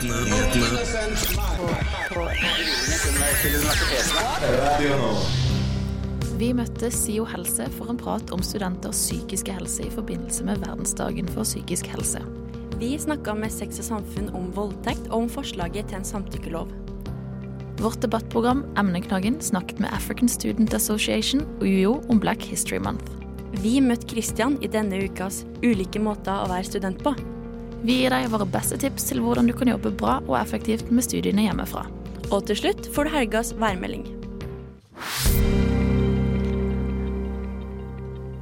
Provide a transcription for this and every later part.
Vi møtte SIO helse for en prat om studenters psykiske helse i forbindelse med verdensdagen for psykisk helse. Vi snakka med Sex og Samfunn om voldtekt og om forslaget til en samtykkelov. Vårt debattprogram Emneknaggen snakket med African Student Association og UiO om Black History Month. Vi møtte Christian i denne ukas Ulike måter å være student på. Vi gir deg våre beste tips til hvordan du kan jobbe bra og effektivt med studiene hjemmefra. Og til slutt får du helgas værmelding.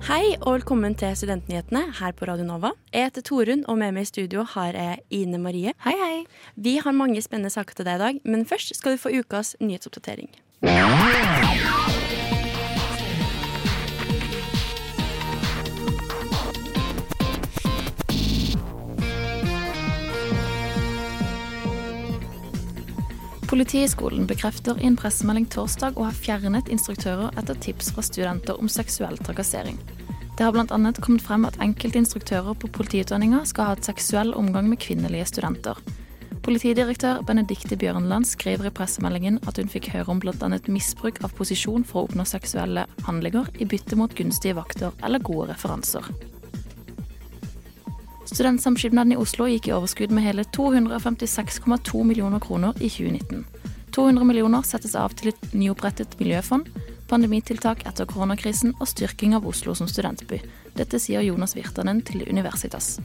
Hei og velkommen til Studentnyhetene her på Radio Nova. Jeg heter Torunn, og med meg i studio har jeg Ine Marie. Hei, hei. Vi har mange spennende saker til deg i dag, men først skal du få ukas nyhetsoppdatering. Politihøgskolen bekrefter i en pressemelding torsdag å ha fjernet instruktører etter tips fra studenter om seksuell trakassering. Det har bl.a. kommet frem at enkelte instruktører på politiutdanninga skal ha hatt seksuell omgang med kvinnelige studenter. Politidirektør Benedicte Bjørnland skriver i pressemeldingen at hun fikk høre om bl.a. misbruk av posisjon for å oppnå seksuelle handlinger i bytte mot gunstige vakter eller gode referanser. Studentsamskipnaden i Oslo gikk i overskudd med hele 256,2 millioner kroner i 2019. 200 millioner settes av til et nyopprettet miljøfond, pandemitiltak etter koronakrisen og styrking av Oslo som studentby. Dette sier Jonas Virtanen til Universitas.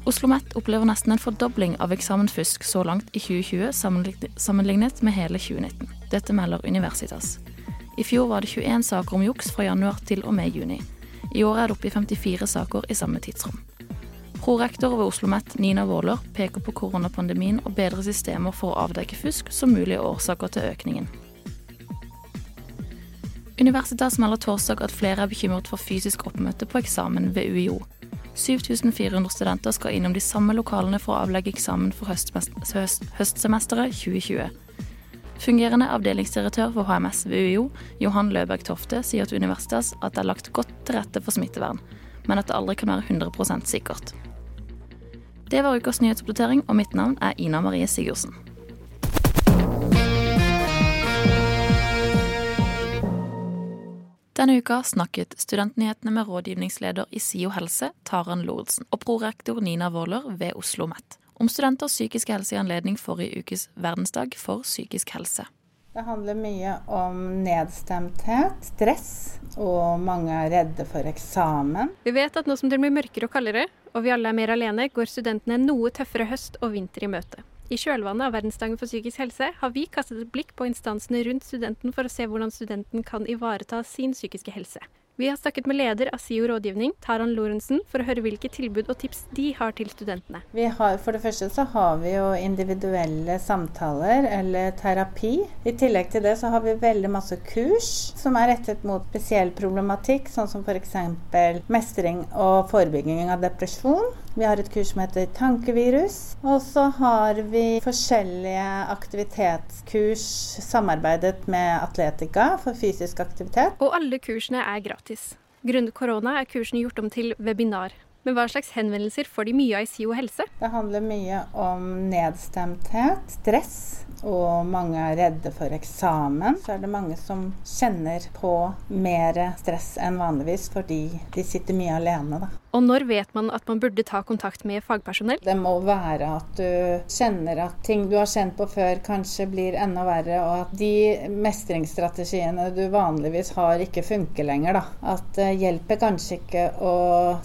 Oslo OsloMet opplever nesten en fordobling av eksamensfusk så langt i 2020 sammenlignet med hele 2019. Dette melder Universitas. I fjor var det 21 saker om juks fra januar til og med juni. I år er det oppe i 54 saker i samme tidsrom. Prorektor ved Oslo OsloMet, Nina Våler, peker på koronapandemien og bedre systemer for å avdekke fusk som mulige årsaker til økningen. Universitas melder torsdag at flere er bekymret for fysisk oppmøte på eksamen ved UiO. 7400 studenter skal innom de samme lokalene for å avlegge eksamen for høstsemesteret 2020. Fungerende avdelingsdirektør for HMS ved UiO, Johan Løberg Tofte, sier til Universitas at det er lagt godt til rette for smittevern, men at det aldri kan være 100% sikkert. Det var ukas nyhetsoppdatering, og mitt navn er Ina Marie Sigurdsen. Denne uka snakket Studentnyhetene med rådgivningsleder i SIO helse, Taran Lorentzen, og prorektor Nina Våler ved Oslo OsloMet om studenters psykiske helse i anledning forrige ukes verdensdag for psykisk helse. Det handler mye om nedstemthet, stress, og mange er redde for eksamen. Vi vet at nå som det blir mørkere og kaldere, og vi alle er mer alene, går studentene noe tøffere høst og vinter i møte. I kjølvannet av verdensdagen for psykisk helse har vi kastet et blikk på instansene rundt studenten for å se hvordan studenten kan ivareta sin psykiske helse. Vi har snakket med leder av SIO rådgivning, Taran Lorentzen, for å høre hvilke tilbud og tips de har til studentene. Vi har, for det første så har vi jo individuelle samtaler eller terapi. I tillegg til det så har vi veldig masse kurs som er rettet mot spesiell problematikk, sånn som f.eks. mestring og forebygging av depresjon. Vi har et kurs som heter Tankevirus. Og så har vi forskjellige aktivitetskurs samarbeidet med Atletica for fysisk aktivitet. Og alle kursene er gratis. Grunnet korona er kursene gjort om til webinar. Men hva slags henvendelser får de mye av i SIO helse? Det handler mye om nedstemthet, stress, og mange er redde for eksamen. Så er det mange som kjenner på mer stress enn vanligvis fordi de sitter mye alene. Da. Og når vet man at man burde ta kontakt med fagpersonell? Det må være at du kjenner at ting du har kjent på før kanskje blir enda verre, og at de mestringsstrategiene du vanligvis har, ikke funker lenger. Da. At det hjelper kanskje ikke å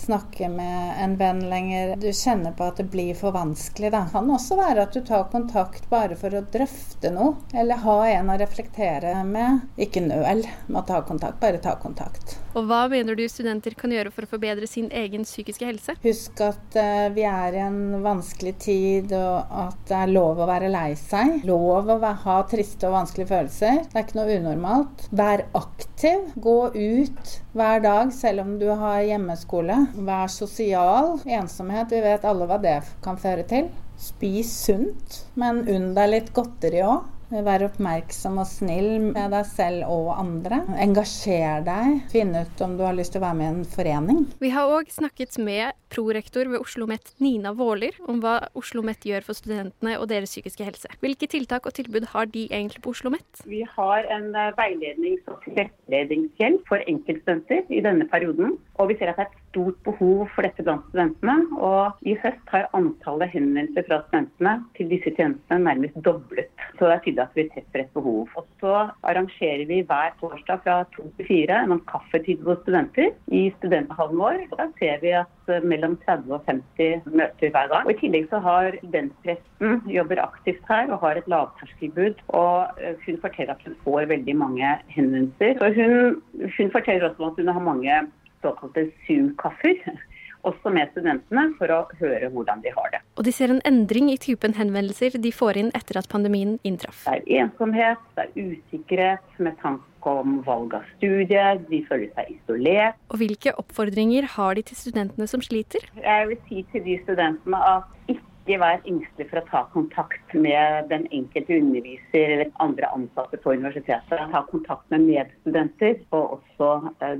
snakke med en venn lenger. Du kjenner på at det blir for vanskelig. Da. Det kan også være at du tar kontakt bare for å drøfte noe, eller ha en å reflektere med. Ikke nøl med å ta kontakt, bare ta kontakt. Og hva mener du studenter kan gjøre for å forbedre sin egen psykiske helse? Husk at uh, vi er i en vanskelig tid, og at det er lov å være lei seg. Lov å ha triste og vanskelige følelser. Det er ikke noe unormalt. Vær aktiv. Gå ut hver dag, selv om du har hjemmeskole. Vær sosial. Ensomhet, vi vet alle hva det kan føre til. Spis sunt, men unn deg litt godteri òg. Vær oppmerksom og snill med deg selv og andre. Engasjer deg. Finn ut om du har lyst til å være med i en forening. Vi har òg snakket med prorektor ved Oslo OsloMet Nina Våler om hva Oslo OsloMet gjør for studentene og deres psykiske helse. Hvilke tiltak og tilbud har de egentlig på Oslo OsloMet? Vi har en eh, veilednings- og tilretteleggingshjelp for enkeltstudenter i denne perioden. Og vi ser at det er stort behov for dette blant studentene. Og i høst har antallet henvendelser fra studentene til disse tjenestene nærmest doblet. Så det er tydelig at vi treffer et behov. Og så arrangerer vi hver torsdag fra to til fire en kaffetid hos studenter i studenthallen vår. Og da ser vi at eh, mellom 30 og 50 møter hver dag. Og I tillegg så har studentpresten jobber aktivt her og har et lavterskelbud. Og eh, hun forteller at hun får veldig mange henvendelser. Så hun, hun forteller også at hun har mange såkalte Zoom-kaffer. Også med studentene, for å høre hvordan de har det. Og de ser en endring i typen henvendelser de får inn etter at pandemien inntraff. Det er ensomhet, det er usikkerhet med tanke om valg av studie, de føler seg isolert. Og hvilke oppfordringer har de til studentene som sliter? Jeg vil si til de studentene at ikke ikke være engstelig for å ta kontakt med den enkelte underviser eller andre ansatte på universitetet. Ta kontakt med medstudenter og også eh,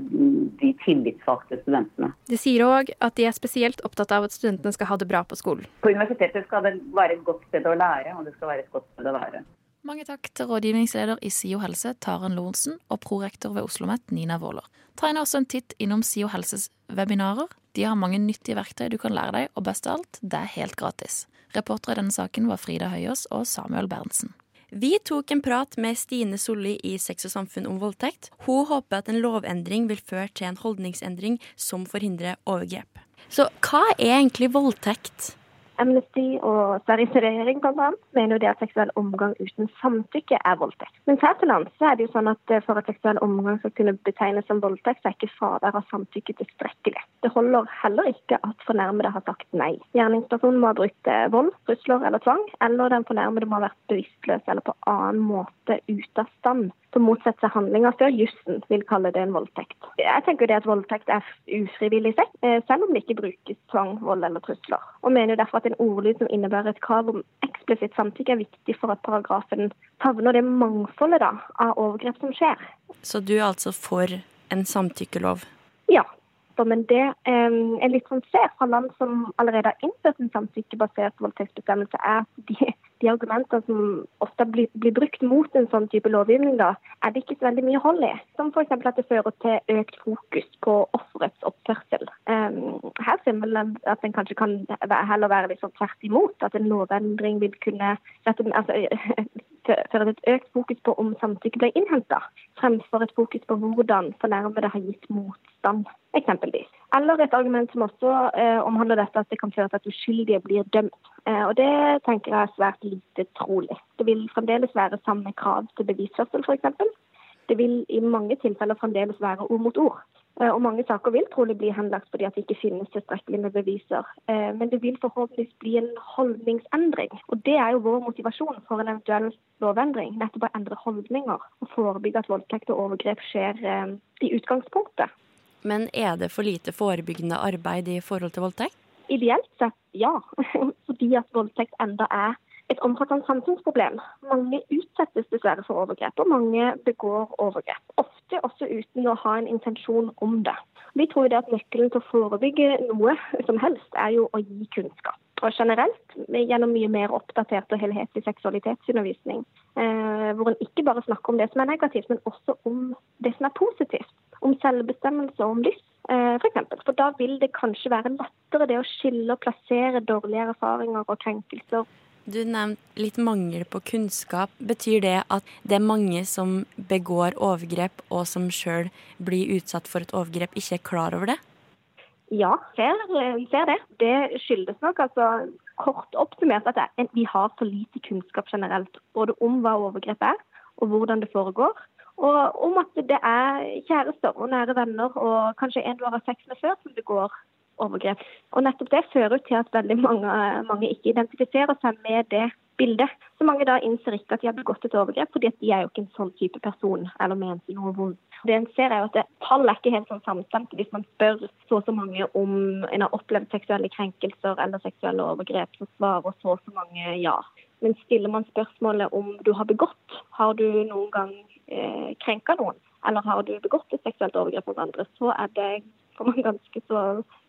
de tillitsvalgte studentene. De sier òg at de er spesielt opptatt av at studentene skal ha det bra på skolen. På universitetet skal det være et godt sted å lære, og det skal være et godt sted å være. Mange takk til rådgivningsleder i SIO helse, Taren Lorentzen, og prorektor ved Oslo OsloMet, Nina Våler. Ta inn også en titt innom SIO helses webinarer de har mange nyttige verktøy du kan lære deg, og best av alt, det er helt gratis. Reportere i denne saken var Frida Høyås og Samuel Berntsen. Vi tok en prat med Stine Solli i Sex og samfunn om voldtekt. Hun håper at en lovendring vil føre til en holdningsendring som forhindrer overgrep. Så hva er egentlig voldtekt? Amnesty og Sveriges regjering bl.a. mener jo det at seksuell omgang uten samtykke er voldtekt. Men her til lands er det jo sånn at eh, for at seksuell omgang skal kunne betegnes som voldtekt, så er ikke fravær av samtykke tilstrekkelig. Det holder heller ikke at fornærmede har sagt nei. Gjerningspersonen må ha brukt eh, vold, trusler eller tvang, eller den fornærmede må ha vært bevisstløs eller på annen måte ute av stand som motsetter seg handlinga før jussen vil kalle det en voldtekt. Jeg tenker det at voldtekt er ufrivillig sett, eh, selv om det ikke brukes tvang, vold eller trusler. Og mener derfor at en ordlyd som innebærer et krav om eksplisitt samtykke, er viktig for at paragrafen favner det mangfoldet da, av overgrep som skjer. Så du er altså for en samtykkelov? Ja. Men det eh, er litt sånn ser fra land som allerede har innført en samtykkebasert voldtektsbestemmelse, er at de de argumentene som ofte blir, blir, brukt mot en sånn type lovgivning, da, er det ikke så veldig mye hold i. Som f.eks. at det fører til økt fokus på offerets oppførsel. Eh, her ser vi at en kanskje kan heller være litt sånn tvert imot. At en lovendring vil kunne rette, altså, føre til et økt fokus på om samtykke ble innhenta, fremfor et fokus på hvordan fornærmede har gitt motstand, eksempelvis. Eller et argument som også eh, omhandler dette, at det kan føre til at uskyldige blir dømt. Eh, og Det tenker jeg er svært lite trolig. Det vil fremdeles være samme krav til bevisførsel, f.eks. Det vil i mange tilfeller fremdeles være ord mot ord. Eh, og mange saker vil trolig bli henlagt fordi det ikke finnes tilstrekkelig med beviser. Eh, men det vil forhåpentligvis bli en holdningsendring. Og det er jo vår motivasjon for en eventuell lovendring. Nettopp å endre holdninger og forebygge at voldtekt og overgrep skjer eh, i utgangspunktet. Men er det for lite forebyggende arbeid i forhold til voldtekt? Ideelt sett ja. fordi at voldtekt enda er et omfattende samfunnsproblem. Mange utsettes dessverre for overgrep, og mange begår overgrep. Ofte også uten å ha en intensjon om det. Vi tror det at nøkkelen til å forebygge noe som helst, er jo å gi kunnskap. Og generelt gjennom mye mer oppdatert og helhetlig seksualitetsundervisning. Eh, hvor en ikke bare snakker om det som er negativt, men også om det som er positivt. Om selvbestemmelse og om lyst. Eh, for, eksempel. for da vil det kanskje være lettere det å skille og plassere dårlige erfaringer og krenkelser du nevnte litt mangel på kunnskap. Betyr det at det er mange som begår overgrep, og som sjøl blir utsatt for et overgrep, ikke er klar over det? Ja, vi ser det. Det skyldes nok altså kort oppsummert at vi har for lite kunnskap generelt. Både om hva overgrep er, og hvordan det foregår. Og om at det er kjærester og nære venner og kanskje en du har hatt sex med før, som begår overgrep. Og nettopp det fører til at veldig mange, mange ikke identifiserer seg med det bildet. Så mange da innser ikke at de har begått et overgrep, fordi at de er jo ikke en sånn type person eller mente noe vondt. Det en ser er jo at Tall er ikke helt sånn samstemte. Hvis man spør så og så mange om en har opplevd seksuelle krenkelser eller seksuelle overgrep, så svarer så og så mange ja. Men stiller man spørsmålet om du har begått, har du noen gang eh, krenka noen, eller har du begått et seksuelt overgrep mot andre, så er det ganske så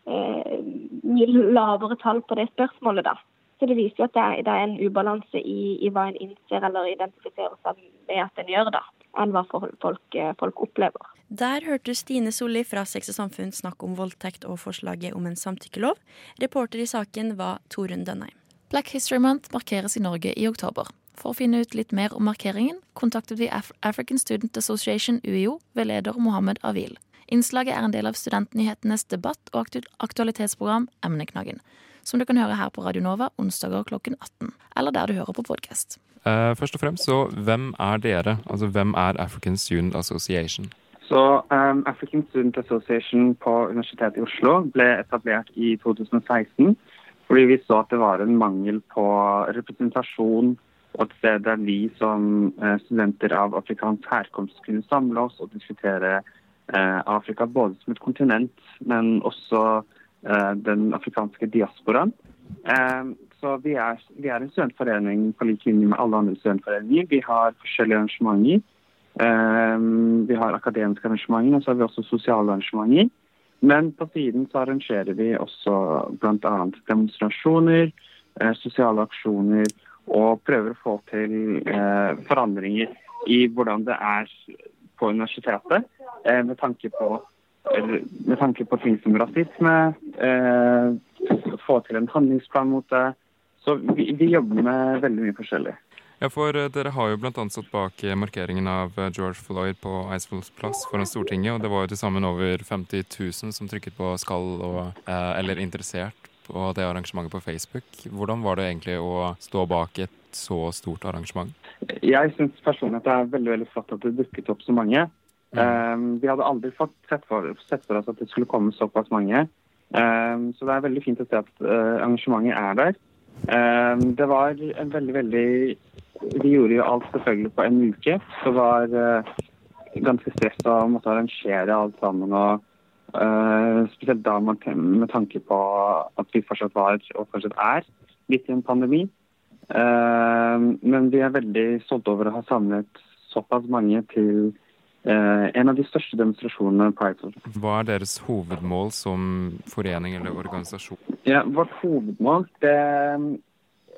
eh, mye lavere tall på det spørsmålet, da. Så det viser jo at det er, det er en ubalanse i, i, hva en innser eller identifiserer seg med at en gjør, da, enn hva folk, folk opplever. Der hørte Stine Solli fra Sex og Samfunn snakke om voldtekt og forslaget om en samtykkelov. Reporter i saken var Torunn Dønheim. Black History Month markeres i Norge i oktober. For å finne ut litt mer om markeringen kontaktet vi Af African Student Association, UiO, ved leder Mohammed Avil. Innslaget er en del av Studentnyhetenes debatt- og aktualitetsprogram Emneknaggen som du kan høre her på Radio Nova onsdager klokken 18, eller der du hører på podkast. Uh, først og fremst, så hvem er dere? Altså hvem er African Student Association? Så um, African Student Association på Universitetet i Oslo ble etablert i 2016 fordi vi så at det var en mangel på representasjon og et sted der vi som uh, studenter av afrikansk herkomst kunne samle oss og diskutere Afrika både som et kontinent, men også Eh, den afrikanske diasporaen. Eh, så vi er, vi er en studentforening på lik linje med alle andre studentforeninger. Vi har forskjellige arrangementer. Eh, vi har akademiske arrangementer, og så har vi også sosiale arrangementer. Men på siden så arrangerer vi også bl.a. demonstrasjoner, sosiale aksjoner, og prøver å få til forandringer i hvordan det er på universitetet, med tanke på med tanke på ting som rasisme, eh, få til en handlingsplan mot det. Så vi, vi, jobber med veldig mye forskjellig. Ja, for eh, Dere har jo bl.a. stått bak eh, markeringen av eh, George Floyd på Eidsvolls plass foran Stortinget. og Det var jo til sammen over 50 000 som trykket på 'skal' og, eh, eller 'interessert' på det arrangementet på Facebook. Hvordan var det egentlig å stå bak et så stort arrangement? Jeg syns personlig at det er veldig veldig flott at det dukket opp så mange. Um, vi hadde aldri fått sett for, sett for, oss at det skulle komme såpass mange. Um, så det er veldig fint å se at uh, arrangementet er der. Um, det var en veldig, veldig Vi gjorde jo alt selvfølgelig på en uke. Så var uh, ganske stress å måtte arrangere alt sammen. og uh, Spesielt da med, tanke på at vi fortsatt var, og fortsatt er, midt i en pandemi. Men vi er veldig stolte over å ha samlet såpass mange til Eh, en av de største demonstrasjonene Pride. Hva er deres hovedmål som forening eller organisasjon? Ja, vårt hovedmål, det,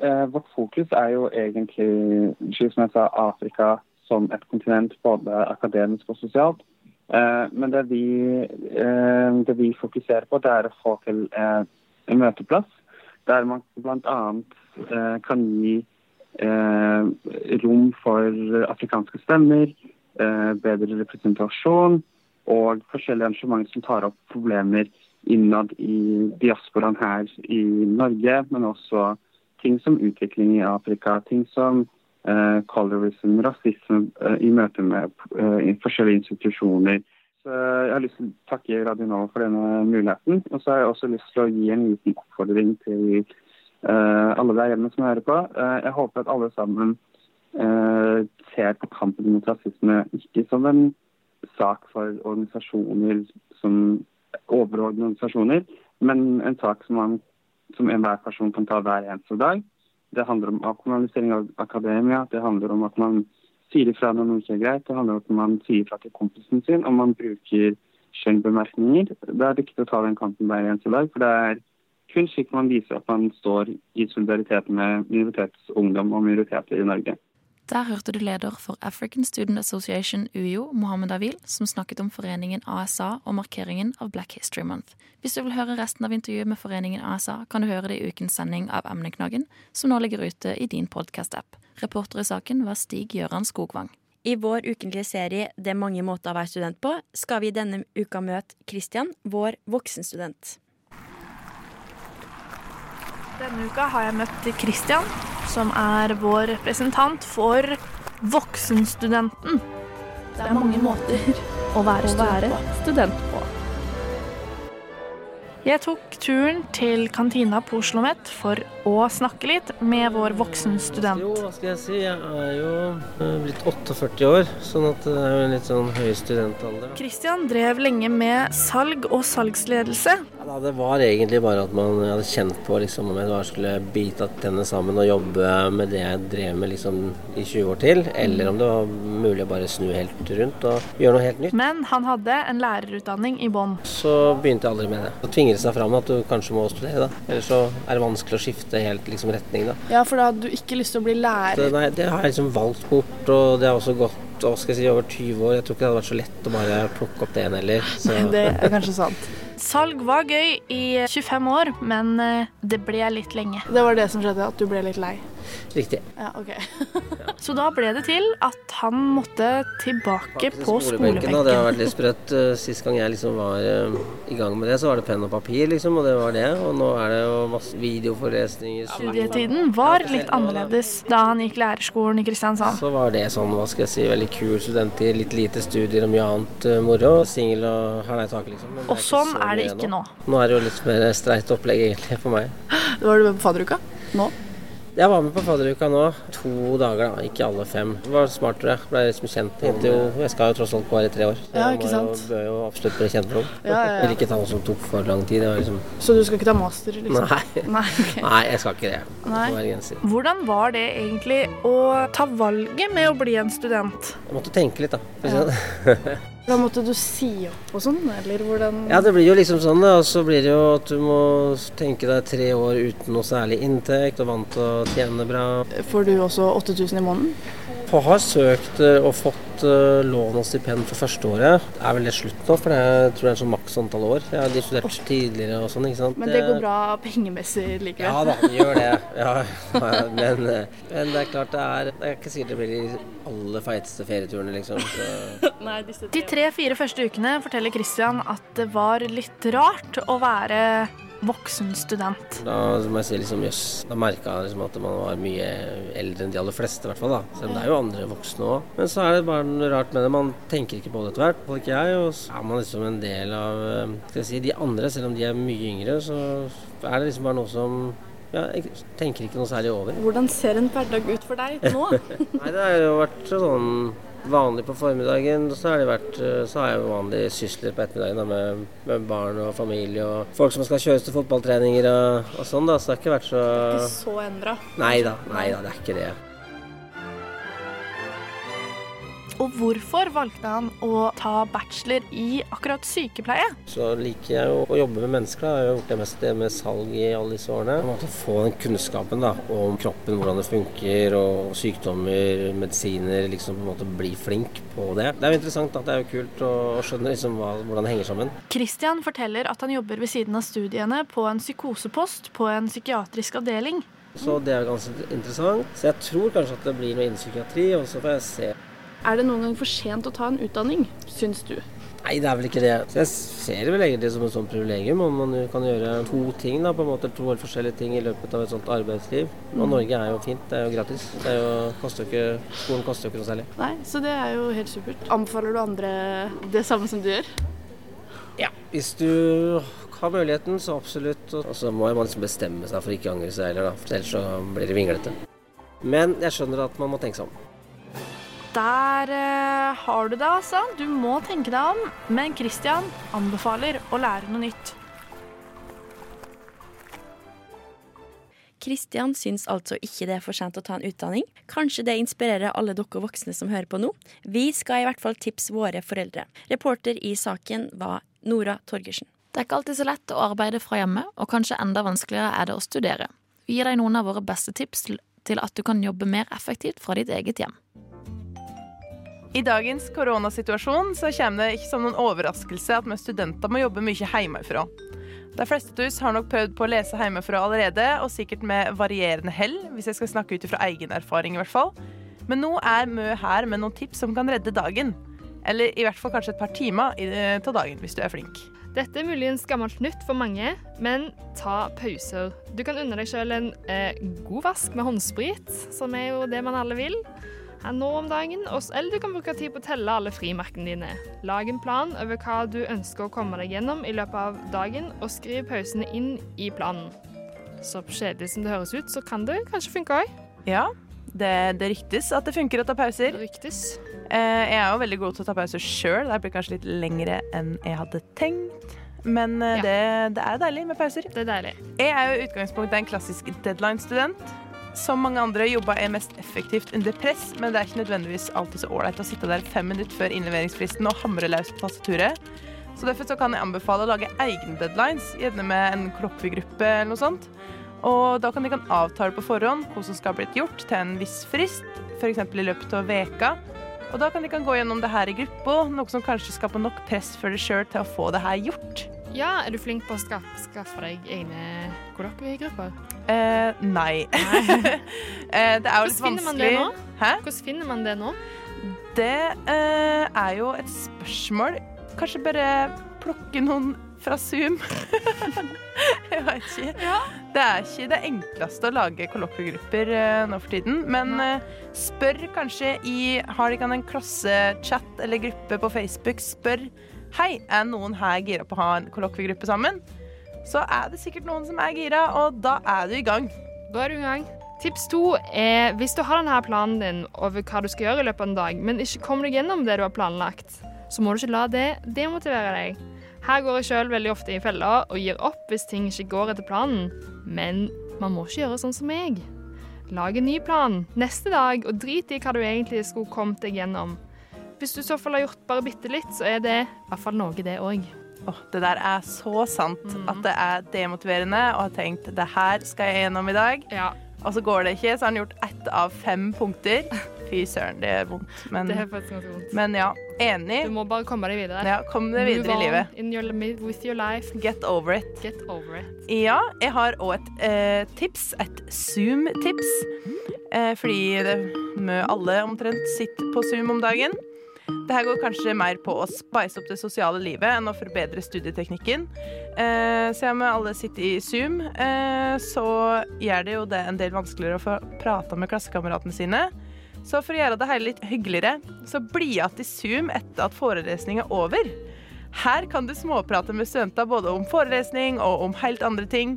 eh, Vårt fokus er jo egentlig, som jeg sa, Afrika som et kontinent, både akademisk og sosialt. Eh, men det vi, eh, det vi fokuserer på, det er å få til eh, en møteplass der man bl.a. Eh, kan gi rom for afrikanske stemmer Eh, bedre representasjon og forskjellige arrangementer som tar opp problemer innad i diasporaen her i Norge, men også ting som utvikling i Afrika, ting som uh, colorism, rasisme uh, i møte med uh, forskjellige institusjoner. Så jeg har lyst til å takke Radio Nova for denne muligheten. Og så har jeg også lyst til å gi en liten oppfordring til alle der hjemme som hører på. jeg håper at alle sammen Eh, ser på kampen mot rasisme ikke som en sak for organisasjoner som overordnede organisasjoner, men en sak som, man, som enhver person kan ta hver eneste dag. Det handler om avkommunalisering av akademia. Det handler om at man sier ifra når noe ikke er greit. Det handler om at man sier ifra til kompisen sin om man bruker skjønnbemerkninger. Det er viktig å ta den kampen hver eneste dag. For det er kun slik man viser at man står i solidaritet med minoritetsungdom og minoriteter i Norge. Der hørte du leder for African Student Association UiO, Mohammed Avil, som snakket om foreningen ASA og markeringen av Black History Month. Hvis du vil høre resten av intervjuet med foreningen ASA, kan du høre det i ukens sending av Emneknaggen, som nå ligger ute i din podkast-app. Reporter i saken var Stig Gøran Skogvang. I vår ukentlige serie Det er mange måter å være student på, skal vi denne uka møte Christian, vår voksenstudent. Denne uka har jeg møtt Christian, som er vår representant for voksenstudenten. Det er mange måter å være, student, være student på. Jeg tok turen til kantina på Oslo OsloMet for å snakke litt med vår voksen student. Jo, hva skal jeg si. Jeg er jo eh, blitt 48 år, sånn at det er jo en litt sånn høy studentalder. Christian drev lenge med salg og salgsledelse. Ja, det var egentlig bare at man hadde kjent på liksom, om jeg skulle bite tennene sammen og jobbe med det jeg drev med liksom, i 20 år til, eller om det var mulig å bare snu helt rundt og gjøre noe helt nytt. Men han hadde en lærerutdanning i bånn. Så begynte jeg aldri med det. Så tvinger det seg fram at du kanskje må studere, da. Ellers så er det vanskelig å skifte helt liksom, retning, da. Ja, for da hadde du ikke lyst til å bli lærer. Det, nei, det har jeg liksom valgt bort, og det har også gått hva skal jeg si, over 20 år. Jeg tror ikke det hadde vært så lett å bare plukke opp det igjen heller. Så. Det er kanskje sant. Salg var gøy i 25 år, men eh, det ble litt lenge. Det var det som skjedde, at du ble litt lei? Riktig. Ja, ok. Så da ble det til at han måtte tilbake på skolebenken. Det har vært litt sprøtt. Eh, Sist gang jeg liksom var uh, i gang med det, så var det penn og papir, liksom, og det var det. Og nå er det jo masse videoforelesninger. Studietiden var litt annerledes da han gikk lærerskolen i Kristiansand. Så var det sånn, hva skal jeg si, veldig kul studenttid, litt lite studier og mye annet moro. Singel og hæla i taket, liksom. Og sånn er det ikke nå. Nå er det jo litt mer streit opplegg egentlig for meg. Var du med på fadderuka? Nå? Jeg var med på fadderuka nå. To dager, da. Ikke alle fem. Det var smart, tror jeg. Ble liksom kjent. Jo, jeg skal jo tross alt være i tre år. Så ja, ikke sant? Jeg bør jo absolutt bli kjent med noen. Ja, ja, ja. Vil ikke ta noe som tok for lang tid. Liksom... Så du skal ikke ta master, liksom? Nei. Nei, okay. Nei jeg skal ikke det. Nei. Hvordan var det egentlig å ta valget med å bli en student? Jeg måtte tenke litt, da. Da måtte du si opp og sånn, eller hvordan Ja, det blir jo liksom sånn, da. Og så blir det jo at du må tenke deg tre år uten noe særlig inntekt, og vant til å tjene bra. Får du også 8000 i måneden? Jeg har søkt og fått uh, lån og stipend for første året. Det er vel det slutt nå, for jeg tror det er sånn maks antall år. Jeg har studert tidligere og sånn, ikke sant. Men det går bra pengemessig likevel? Ja da, det gjør det. Ja, men, men, det er klart det er Jeg er ikke sikkert det blir de aller feiteste ferieturene, liksom. Så. de tre-fire første ukene forteller Christian at det var litt rart å være voksen student. Da må jeg si liksom jøss. Da merka jeg liksom at man var mye eldre enn de aller fleste, i hvert fall. da. Selv om det er jo andre voksne òg. Men så er det bare noe rart med det. Man tenker ikke på det etter hvert. Iallfall ikke jeg. Og så er man liksom en del av skal jeg si, de andre, selv om de er mye yngre. Så er det liksom bare noe som ja, jeg tenker ikke noe særlig over. Hvordan ser en hverdag ut for deg nå? Nei, det har jo vært sånn vanlig på formiddagen. Så har, det vært, så har jeg vanlige sysler på ettermiddagen da, med, med, barn og familie og folk som skal kjøres til fotballtreninger og, og sånn. da, Så det har ikke vært så Det er Ikke så endra? Nei da, nei da, det er ikke det. Og hvorfor valgte han å ta bachelor i akkurat sykepleie? Så liker jeg jo å jobbe med mennesker. Da. Jeg har gjort det meste med salg i alle disse årene. Å få den kunnskapen da, om kroppen, hvordan det funker, og sykdommer, medisiner. liksom på en måte Bli flink på det. Det er jo interessant. Da. Det er jo kult å skjønne liksom, hva, hvordan det henger sammen. Christian forteller at han jobber ved siden av studiene på en psykosepost på en psykiatrisk avdeling. Så det er ganske interessant. Så jeg tror kanskje at det blir noe innen psykiatri, og så får jeg se. Er det noen gang for sent å ta en utdanning, syns du? Nei, det er vel ikke det. Jeg ser det vel egentlig som et sånt privilegium om man kan gjøre to ting, da, på en måte to helt forskjellige ting i løpet av et sånt arbeidsliv. Og mm. Norge er jo fint, det er jo gratis. Det er jo, koster ikke, skolen koster jo ikke noe særlig. Nei, så det er jo helt supert. Anbefaler du andre det samme som du gjør? Ja, hvis du har muligheten, så absolutt. Og så må man liksom bestemme seg for ikke å angre seg heller, da. Ellers så blir det vinglete. Men jeg skjønner at man må tenke seg om. Der eh, har du det, altså. Du må tenke deg om. Men Christian anbefaler å lære noe nytt. Kristian syns altså ikke det er for sent å ta en utdanning. Kanskje det inspirerer alle dere voksne som hører på nå. Vi skal i hvert fall tipse våre foreldre. Reporter i saken var Nora Torgersen. Det er ikke alltid så lett å arbeide fra hjemme, og kanskje enda vanskeligere er det å studere. Vi gir deg noen av våre beste tips til at du kan jobbe mer effektivt fra ditt eget hjem. I dagens koronasituasjon så kommer det ikke som noen overraskelse at vi studenter må jobbe mye hjemmefra. De fleste av oss har nok prøvd på å lese hjemmefra allerede, og sikkert med varierende hell, hvis jeg skal snakke ut fra egen erfaring i hvert fall. Men nå er Mø her med noen tips som kan redde dagen. Eller i hvert fall kanskje et par timer av dagen, hvis du er flink. Dette er muligens gammelt nytt for mange, men ta pauser. Du kan unne deg sjøl en eh, god vask med håndsprit, som er jo det man alle vil her nå om dagen, eller du kan bruke tid på å telle alle frimerkene dine. Lag en plan over hva du ønsker å komme deg gjennom i løpet av dagen, og skriv pausene inn i planen. Så kjedelig som det høres ut, så kan det kanskje funke òg. Ja, det, det ryktes at det funker å ta pauser. Det ryktes. Eh, jeg er jo veldig god til å ta pauser sjøl. Det blir kanskje litt lengre enn jeg hadde tenkt. Men eh, Ja. det, det er deilig med pauser. Det er deilig. Jeg er jo i utgangspunktet en klassisk deadline-student. Som mange andre jobba jeg mest effektivt under press, men det er ikke nødvendigvis alltid så ålreit å sitte der fem minutter før innleveringsfristen og hamre løs på tastaturet. Så derfor så kan jeg anbefale å lage egne deadlines, gjerne med en kloppegruppe eller noe sånt. Og da kan de kan avtale på forhånd hva som skal ha blitt gjort til en viss frist, f.eks. i løpet av veka. Og da kan de kan gå gjennom det her i gruppa, noe som kanskje skaper nok press for deg sjøl til å få det her gjort. Ja, er du flink på å skaffe, skaffe deg egne kollokviegrupper? Eh, nei. eh, det er jo litt Hvordan vanskelig. Hvordan finner man det nå? Det eh, er jo et spørsmål. Kanskje bare plukke noen fra Zoom. Jeg vet ikke. Det er ikke det enkleste å lage kollokviegrupper eh, nå for tiden. Men eh, spør kanskje i Har de ikke en klassechat eller gruppe på Facebook? Spør Hei, er noen her gira på å ha en kollokviegruppe sammen? Så er det sikkert noen som er gira, og da er du i gang. Da er du i gang. Tips to er hvis du har denne planen din over hva du skal gjøre i løpet av en dag, men ikke kommer deg gjennom det du har planlagt, så må du ikke la det demotivere deg. Her går jeg sjøl veldig ofte i fella og gir opp hvis ting ikke går etter planen. Men man må ikke gjøre sånn som meg. Lag en ny plan neste dag, og drit i hva du egentlig skulle kommet deg gjennom. Hvis du i så fall har gjort bare bitte litt, så er det i hvert fall noe, det òg. Oh, det der er så sant at det er demotiverende og har tenkt det her skal jeg gjennom i dag. Og så går det ikke, så har han gjort ett av fem punkter. Fy søren, det gjør vondt. Men, Det er faktisk ganske vondt. men ja, enig. Du må bare komme deg videre. Ja, kom deg videre i livet. In your, with your life. Get over it. Get over it. Ja, jeg har òg et eh, tips. Et Zoom-tips. Eh, fordi det, alle omtrent sitter på Zoom om dagen. Det her går kanskje mer på å spice opp det sosiale livet enn å forbedre studieteknikken. Eh, så om alle sitter i Zoom, eh, så gjør det jo det en del vanskeligere å få prata med klassekameratene sine. Så for å gjøre det hele litt hyggeligere, så bli igjen i Zoom etter at forelesningen er over. Her kan du småprate med studenter både om forelesning og om helt andre ting.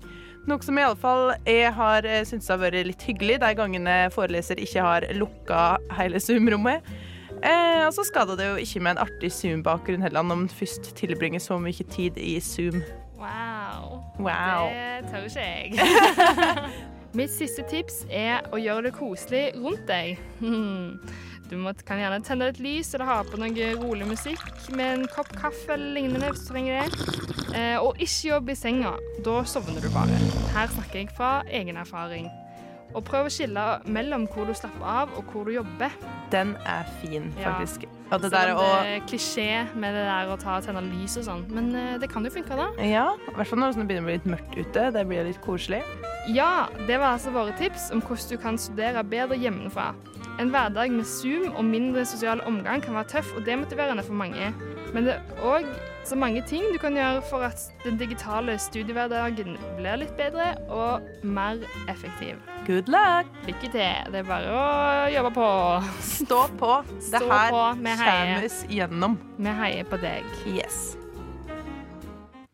Noe som i alle fall jeg har eh, syntes har vært litt hyggelig de gangene foreleser ikke har lukka hele Zoom-rommet. Eh, og så skader det jo ikke med en artig Zoom-bakgrunn heller, når man først tilbringer så mye tid i Zoom. Wow. Wow. Det tør ikke jeg. Mitt siste tips er å gjøre det koselig rundt deg. Du må, kan gjerne tenne et lys eller ha på noe rolig musikk med en kopp kaffe eller lignende hvis du trenger det. Eh, og ikke jobb i senga. Da sovner du bare. Her snakker jeg fra egen erfaring. Og prøv å skille mellom hvor du slapper av og hvor du jobber. Den er fin, Ja. Og det der og... det er klisjé med det der å ta og tenne lys og sånn. Men eh, det kan jo funke, da. Ja, i hvert fall når det begynner å bli litt mørkt ute. Det blir litt koselig. Ja, det var altså våre tips om hvordan du kan studere bedre hjemmefra. En hverdag med Zoom og mindre sosial omgang kan være tøff og demotiverende for mange. Men det er òg så mange ting du kan gjøre for at den digitale studiehverdagen blir litt bedre og mer effektiv. Good luck! Lykke til. Det er bare å jobbe på. Stå på. Det Stå her på. Kommer oss gjennom. Vi heier på deg. Yes.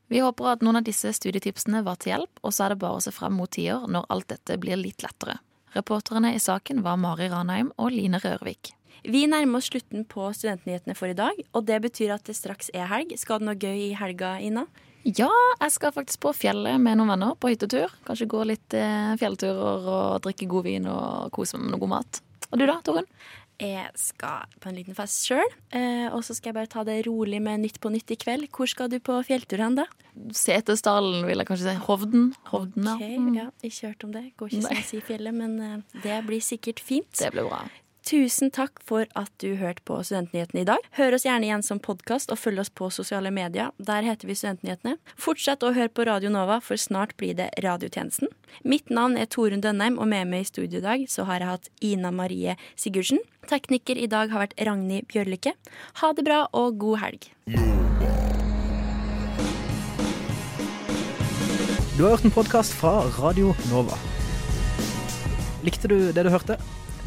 Vi håper at noen av disse studietipsene var til hjelp, og så er det bare å se frem mot tider når alt dette blir litt lettere. Reporterne i saken var Mari Ranheim og Line Rørvik. Vi nærmer oss slutten på Studentnyhetene for i dag, og det betyr at det straks er helg. Skal du noe gøy i helga, Ina? Ja, jeg skal faktisk på fjellet med noen venner på hyttetur. Kanskje gå litt eh, fjellturer og drikke god vin og kose meg med noe god mat. Og du da, Torunn? Jeg skal på en liten fest sjøl, eh, og så skal jeg bare ta det rolig med Nytt på nytt i kveld. Hvor skal du på fjelltur hen, da? Setesdalen, vil jeg kanskje si. Hovden. Hovden, ja. Ok, Mm. ja. Ikke hørt om det. Går ikke sånn å si fjellet, men eh, det blir sikkert fint. Det blir bra. Tusen takk for at du hørte på Studentnyhetene i dag. Hør oss gjerne igjen som podkast, og følg oss på sosiale medier. Der heter vi Studentnyhetene. Fortsett å høre på Radio Nova, for snart blir det radiotjenesten. Mitt navn er Torunn Dønheim, og med meg i studio i dag så har jeg hatt Ina Marie Sigurdsen. Tekniker i dag har vært Ragnhild Bjørlykke. Ha det bra og god helg. Du har hørt en podkast fra Radio Nova. Likte du det du hørte?